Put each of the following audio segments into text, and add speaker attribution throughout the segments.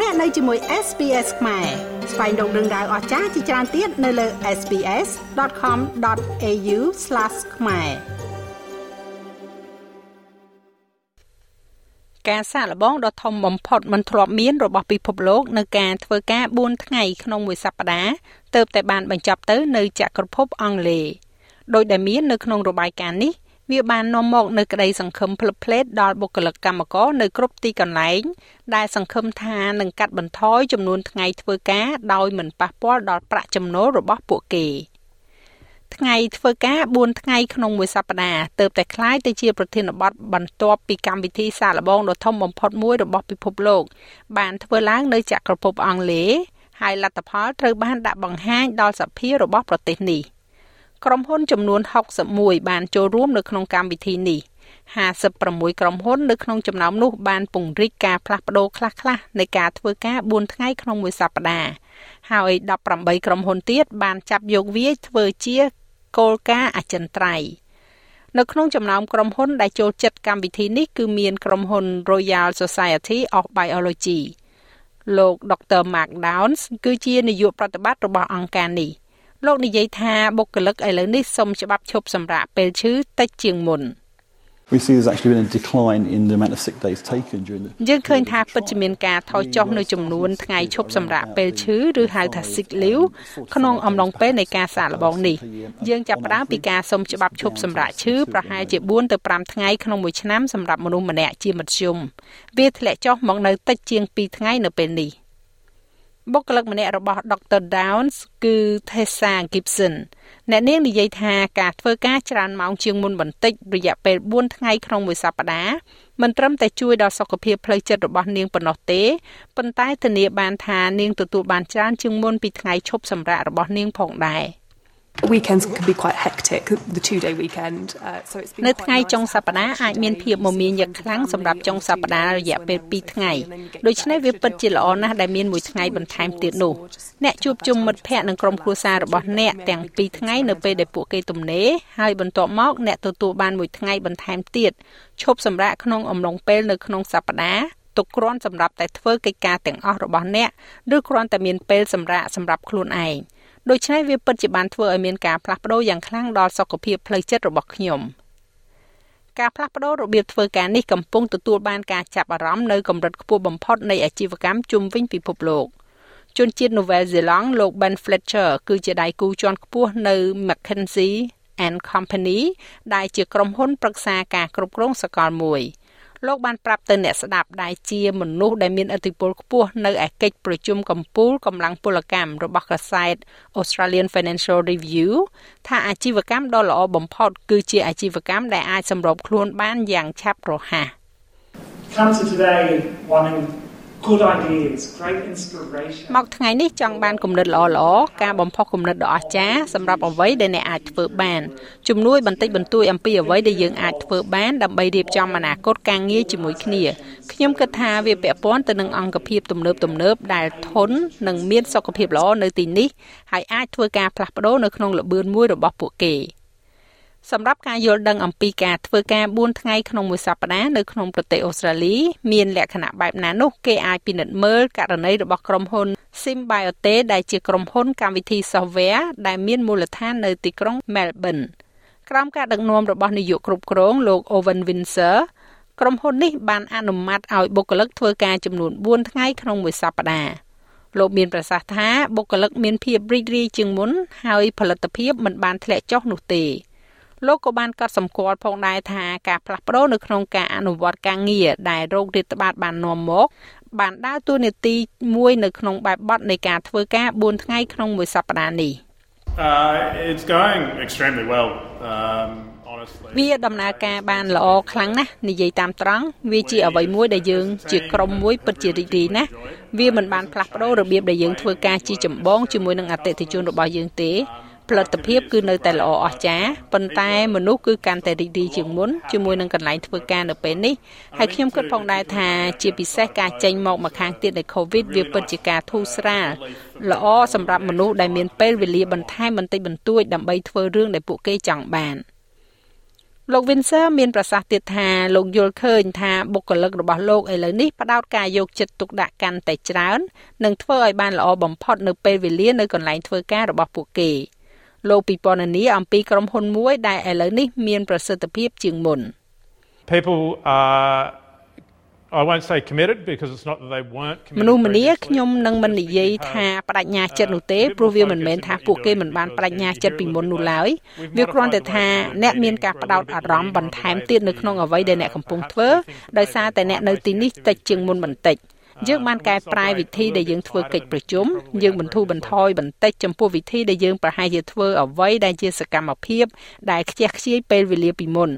Speaker 1: លោកអ្នកនៅជាមួយ SPS ខ្មែរស្វែងរកដឹងដៅអស្ចារ្យជាច្រើនទៀតនៅលើ SPS.com.au/ ខ្មែរការសាកល្បងដ៏ធំបំផុតមិនធ្លាប់មានរបស់ពិភពលោកនៅការធ្វើការ4ថ្ងៃក្នុងមួយសប្តាហ៍ទើបតែបានបញ្ចប់ទៅនៅចក្រភពអង់គ្លេសដោយដែលមាននៅក្នុងរបាយការណ៍នេះ វាបាននាំមកនៅក្តីសង្ឃឹមភ្លឹបភ្លែតដល់បុគ្គលិកកម្មករនៅគ្រប់ទីកន្លែងដែលសង្ឃឹមថានឹងកាត់បន្ថយចំនួនថ្ងៃធ្វើការដោយមិនប៉ះពាល់ដល់ប្រាក់ចំណូលរបស់ពួកគេថ្ងៃធ្វើការ4ថ្ងៃក្នុងមួយសប្តាហ៍ទើបតែคล้ายទៅជាប្រធានបទបន្ទាប់ពីកម្មវិធីសាកល្បងដ៏ធំបំផុតមួយរបស់ពិភពលោកបានធ្វើឡើងនៅចក្រភពអង់គ្លេសហើយលទ្ធផលត្រូវបានដាក់បង្ហាញដល់សភារបស់ប្រទេសនេះ ក្រុមហ៊ុនចំនួន61បានចូលរួមនៅក្នុងកម្មវិធីនេះ56ក្រុមហ៊ុននៅក្នុងចំណោមនោះបានពង្រីកការផ្លាស់ប្ដូរខ្លះៗនៃការធ្វើការ4ថ្ងៃក្នុងមួយសប្តាហ៍ហើយ18ក្រុមហ៊ុនទៀតបានចាប់យកវាធ្វើជាគោលការណ៍អចិន្ត្រៃយ៍នៅក្នុងចំណោមក្រុមហ៊ុនដែលចូលចិត្តកម្មវិធីនេះគឺមានក្រុមហ៊ុន Royal Society of Biology លោក Dr. Mark Downs គឺជានាយកប្រតិបត្តិរបស់អង្គការនេះ លោកនិយាយថាបុគ្គលិកឥឡូវនេះសុំច្បាប់ឈប់សម្រាកពេលឈឺតិចជាងមុន
Speaker 2: We see there's actually been a decline in the amount of sick days taken during the
Speaker 1: យើងឃើញថាពិតជាមានការថយចុះនៅចំនួនថ្ងៃឈប់សម្រាកពេលឈឺឬហៅថា sick leave ក្នុងអំឡុងពេលនៃការសាកល្បងនេះយើងចាប់ផ្ដើមពីការសុំច្បាប់ឈប់សម្រាកឈឺប្រហែលជា4ទៅ5ថ្ងៃក្នុងមួយឆ្នាំសម្រាប់មនុស្សម្នាក់ជាមធ្យមវាធ្លាក់ចុះមកនៅតិចជាង2ថ្ងៃនៅពេលនេះ បុគ្គលិកម្នាក់របស់ Dr. Downs គឺ Tessa Gibson អ្នកនាងនិយាយថាការធ្វើការច្រើនម៉ោងជាងមុនបន្តិចរយៈពេល4ថ្ងៃក្នុងមួយសប្តាហ៍មិនត្រឹមតែជួយដល់សុខភាពផ្លូវចិត្តរបស់នាងប៉ុណ្ណោះទេប៉ុន្តែធានាបានថានាងទទួលបានច្រើនជាងមុនពីថ្ងៃឈប់សម្រាករបស់នាងផងដែរ។
Speaker 3: weekends can be quite hectic the two day weekend uh, so it's been
Speaker 1: នៅថ្ងៃចុងសប្តាហ៍អាចមានភាពមមាញឹកខ្លាំងសម្រាប់ចុងសប្តាហ៍រយៈពេល2ថ្ងៃដូច្នេះវាពិតជាល្អណាស់ដែលមានមួយថ្ងៃបន្ថែមទៀតនោះអ្នកជួបជុំមិត្តភ័ក្តិនិងក្រុមគ្រួសាររបស់អ្នកទាំង2ថ្ងៃនៅពេលដែលពួកគេទំនេរហើយបន្ទាប់មកអ្នកទទួលបានមួយថ្ងៃបន្ថែមទៀតឈប់សម្រាកក្នុងអំឡុងពេលនៅក្នុងសប្តាហ៍ទុកគ្រាន់សម្រាប់តែធ្វើកិច្ចការទាំងអស់របស់អ្នកឬគ្រាន់តែមានពេលសម្រាកសម្រាប់ខ្លួនឯង ដូច្នេះវាពិតជាបានធ្វើឲ្យមានការផ្លាស់ប្ដូរយ៉ាងខ្លាំងដល់សុខភាពផ្លូវចិត្តរបស់ខ្ញុំការផ្លាស់ប្ដូររបៀបធ្វើការនេះកំពុងទទួលបានការចាប់អារម្មណ៍នៅកម្រិតខ្ពស់បំផុតនៃអាជីវកម្មជុំវិញពិភពលោកជនជាតិ Nouvelle Zelande លោក Ben Fletcher គឺជាដៃគូជាន់ខ្ពស់នៅ McKinsey and Company ដែលជាក្រុមហ៊ុនប្រឹក្សាការគ្រប់គ្រងសកលមួយ។ លោកបានប្រាប់ទៅអ្នកស្ដាប់ដែលជាមនុស្សដែលមានឥទ្ធិពលខ្ពស់នៅឯកិច្ចប្រជុំកំពូលកម្លាំងពលកម្មរបស់កាសែត Australian Financial Review ថាអាជីវកម្មដ៏ល្អបំផុតគឺជាអាជីវកម្មដែលអាចសម្របខ្លួនបានយ៉ាងឆាប់រហ័ស
Speaker 4: Come to today wanting good ideas great inspiration
Speaker 1: មកថ្ងៃនេះចង់បានគំនិតល្អល្អការបំផុសគំនិតដ៏អស្ចារ្យសម្រាប់អ្វីដែលអ្នកអាចធ្វើបានជំនួយបន្តិចបន្តួចអំពីអ្វីដែលយើងអាចធ្វើបានដើម្បីរៀបចំអនាគតការងារជាមួយគ្នាខ្ញុំគិតថាវាពាក់ព័ន្ធទៅនឹងអង្គភាពទំនើបទំនើបដែលធន់និងមានសុខភាពល្អនៅទីនេះហើយអាចធ្វើការផ្លាស់ប្ដូរនៅក្នុងល្បឿនមួយរបស់ពួកគេ។ សម្រាប់ការយល់ដឹងអំពីការធ្វើការ4ថ្ងៃក្នុងមួយសប្តាហ៍នៅក្នុងប្រទេសអូស្ត្រាលីមានលក្ខណៈបែបណានោះគេអាចពិនិត្យមើលករណីរបស់ក្រុមហ៊ុន Symbiote ដែលជាក្រុមហ៊ុនកម្មវិធី software ដែលមានមូលដ្ឋាននៅទីក្រុង Melbourne ក្រោមការដឹកនាំរបស់នាយកគ្រប់គ្រងលោក Owen Windsor ក្រុមហ៊ុននេះបានអនុម័តឲ្យបុគ្គលិកធ្វើការចំនួន4ថ្ងៃក្នុងមួយសប្តាហ៍លោកមានប្រសាសន៍ថាបុគ្គលិកមានភាពរីករាយជាងមុនហើយផលិតភាពមិនបានធ្លាក់ចុះនោះទេ លោកក៏បានកត់សម្គាល់ផងដែរថាការផ្លាស់ប្ដូរនៅក្នុងការអនុវត្តការងារដែលโรគរាតត្បាតបាននាំមកបានដើរតួនាទីមួយនៅក្នុងបែបបទនៃការធ្វើការ4ថ្ងៃក្នុងមួយសប្តាហ៍នេះ
Speaker 4: Uh it's going extremely well um
Speaker 1: វាដំណើរការបានល្អខ្លាំងណាស់និយាយតាមត្រង់វាជាអ្វីមួយដែលយើងជាក្រុមមួយពិតជារីករាយណាស់វាមិនបានផ្លាស់ប្ដូររបៀបដែលយើងធ្វើការជាចម្បងជាមួយនឹងអតិថិជនរបស់យើងទេ ផលិតភាពគឺនៅតែល្អអស្ចារ្យប៉ុន្តែមនុស្សគឺកាន់តែរីករាយជាងមុនជាមួយនឹងកន្លែងធ្វើការនៅពេលនេះហើយខ្ញុំគិតផងដែរថាជាពិសេសការចេញមកមកខាងទៀតនៃ COVID វាពិតជាការធូរស្រាលល្អសម្រាប់មនុស្សដែលមានពេលវេលាបន្ថែមបន្តិចបន្តួចដើម្បីធ្វើរឿងដែលពួកគេចង់បានលោក Windsor មានប្រសាសន៍ទៀតថាលោកយល់ឃើញថាបុគ្គលិករបស់លោកឥឡូវនេះផ្ដោតការយកចិត្តទុកដាក់កាន់តែច្រើន និងធ្វើឲ្យបានល្អបំផុតនៅពេលវេលានៅកន្លែងធ្វើការរបស់ពួកគេ លោកពិពណ៌នាអំពីក្រុមហ៊ុនមួយដែលឥឡូវនេះមានប្រសិទ្ធភាពជាងមុន
Speaker 5: People are I won't say committed because it's not that they weren't committed
Speaker 1: មនុស្សម្នាខ្ញុំនឹងមិននិយាយថាបដិញ្ញាចិត្តនោះទេព្រោះវាមិនមែនថាពួកគេមិនបានបដិញ្ញាចិត្តពីមុននោះឡើយវាគ្រាន់តែថាអ្នកមានការផ្ដោតអារម្មណ៍បន្ថែមទៀតនៅក្នុងអ្វីដែលអ្នកកំពុងធ្វើដោយសារតែអ្នកនៅទីនេះតិចជាងមុនបន្តិច យើងបានកែប្រែវិធីដែលយើងធ្វើកិច្ចប្រជុំយើងបន្ធូរបន្ថយបន្តិចចំពោះវិធីដែលយើងប្រហែលជាធ្វើអ្វីដែលជាសកម្មភាពដែលខ្ជះខ្ជាយពេលវេលាពីមុន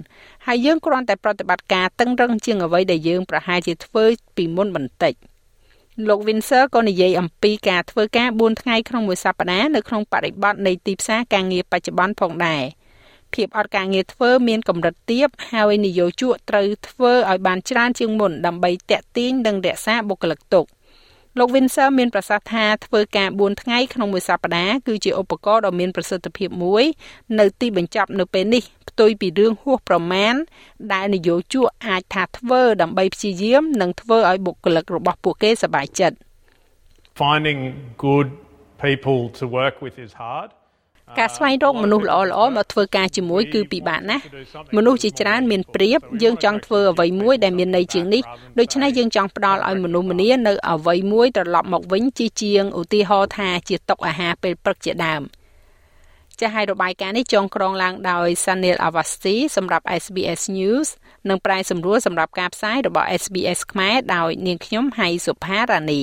Speaker 1: ហើយយើងគ្រាន់តែប្រតិបត្តិការតឹងរឹងជាងអ្វីដែលយើងប្រហែលជាធ្វើពីមុនបន្តិចលោក Windsor ក៏និយាយអំពីការធ្វើការ4ថ្ងៃក្នុងមួយសប្តាហ៍នៅក្នុងបរិបទនៃទីផ្សារការងារបច្ចុប្បន្នផងដែរ ភាពអត់ការងារធ្វើមានកម្រិតទាបហើយនិយោជកត្រូវធ្វើឲ្យបានច្រើនជាងមុនដើម្បីតាក់ទាញនិងរក្សាបុគ្គលិកទុកលោក Windsor មានប្រសាសន៍ថាធ្វើការ4ថ្ងៃក្នុងមួយសប្តាហ៍គឺជាឧបករណ៍ដ៏មានប្រសិទ្ធភាពមួយ នៅទីបញ្ចប់នៅពេលនេះផ្ទុយពីរឿងហួសប្រមាណដែលនយោជកអាចថាធ្វើដើម្បីព្យាយាមនិងធ្វើឲ្យបុគ្គលិករបស់ពួកគេសប្បាយចិត្ត
Speaker 5: Finding good people to work with is hard
Speaker 1: ការស្វែងរកមនុស្សល្អៗមកធ្វើការជាមួយគឺពិបាកណាស់មនុស្សជាច្រើនមានប្រៀបយើងចង់ធ្វើអ្វីមួយដែលមានន័យជាងនេះដូច្នេះយើងចង់ផ្ដល់ឲ្យមនុស្សម្នានៅអ្វីមួយត្រឡប់មកវិញជាជាងឧទាហរណ៍ថាជាតុអាហារពេលព្រឹកជាដើមចាស់ឲ្យរបាយការណ៍នេះចងក្រងឡើងដោយ Sanil Avasti សម្រាប់ SBS News និងប្រាយសម្រួលសម្រាប់ការផ្សាយរបស់ SBS ខ្មែរដោយនាងខ្ញុំហៃសុផារ៉ានី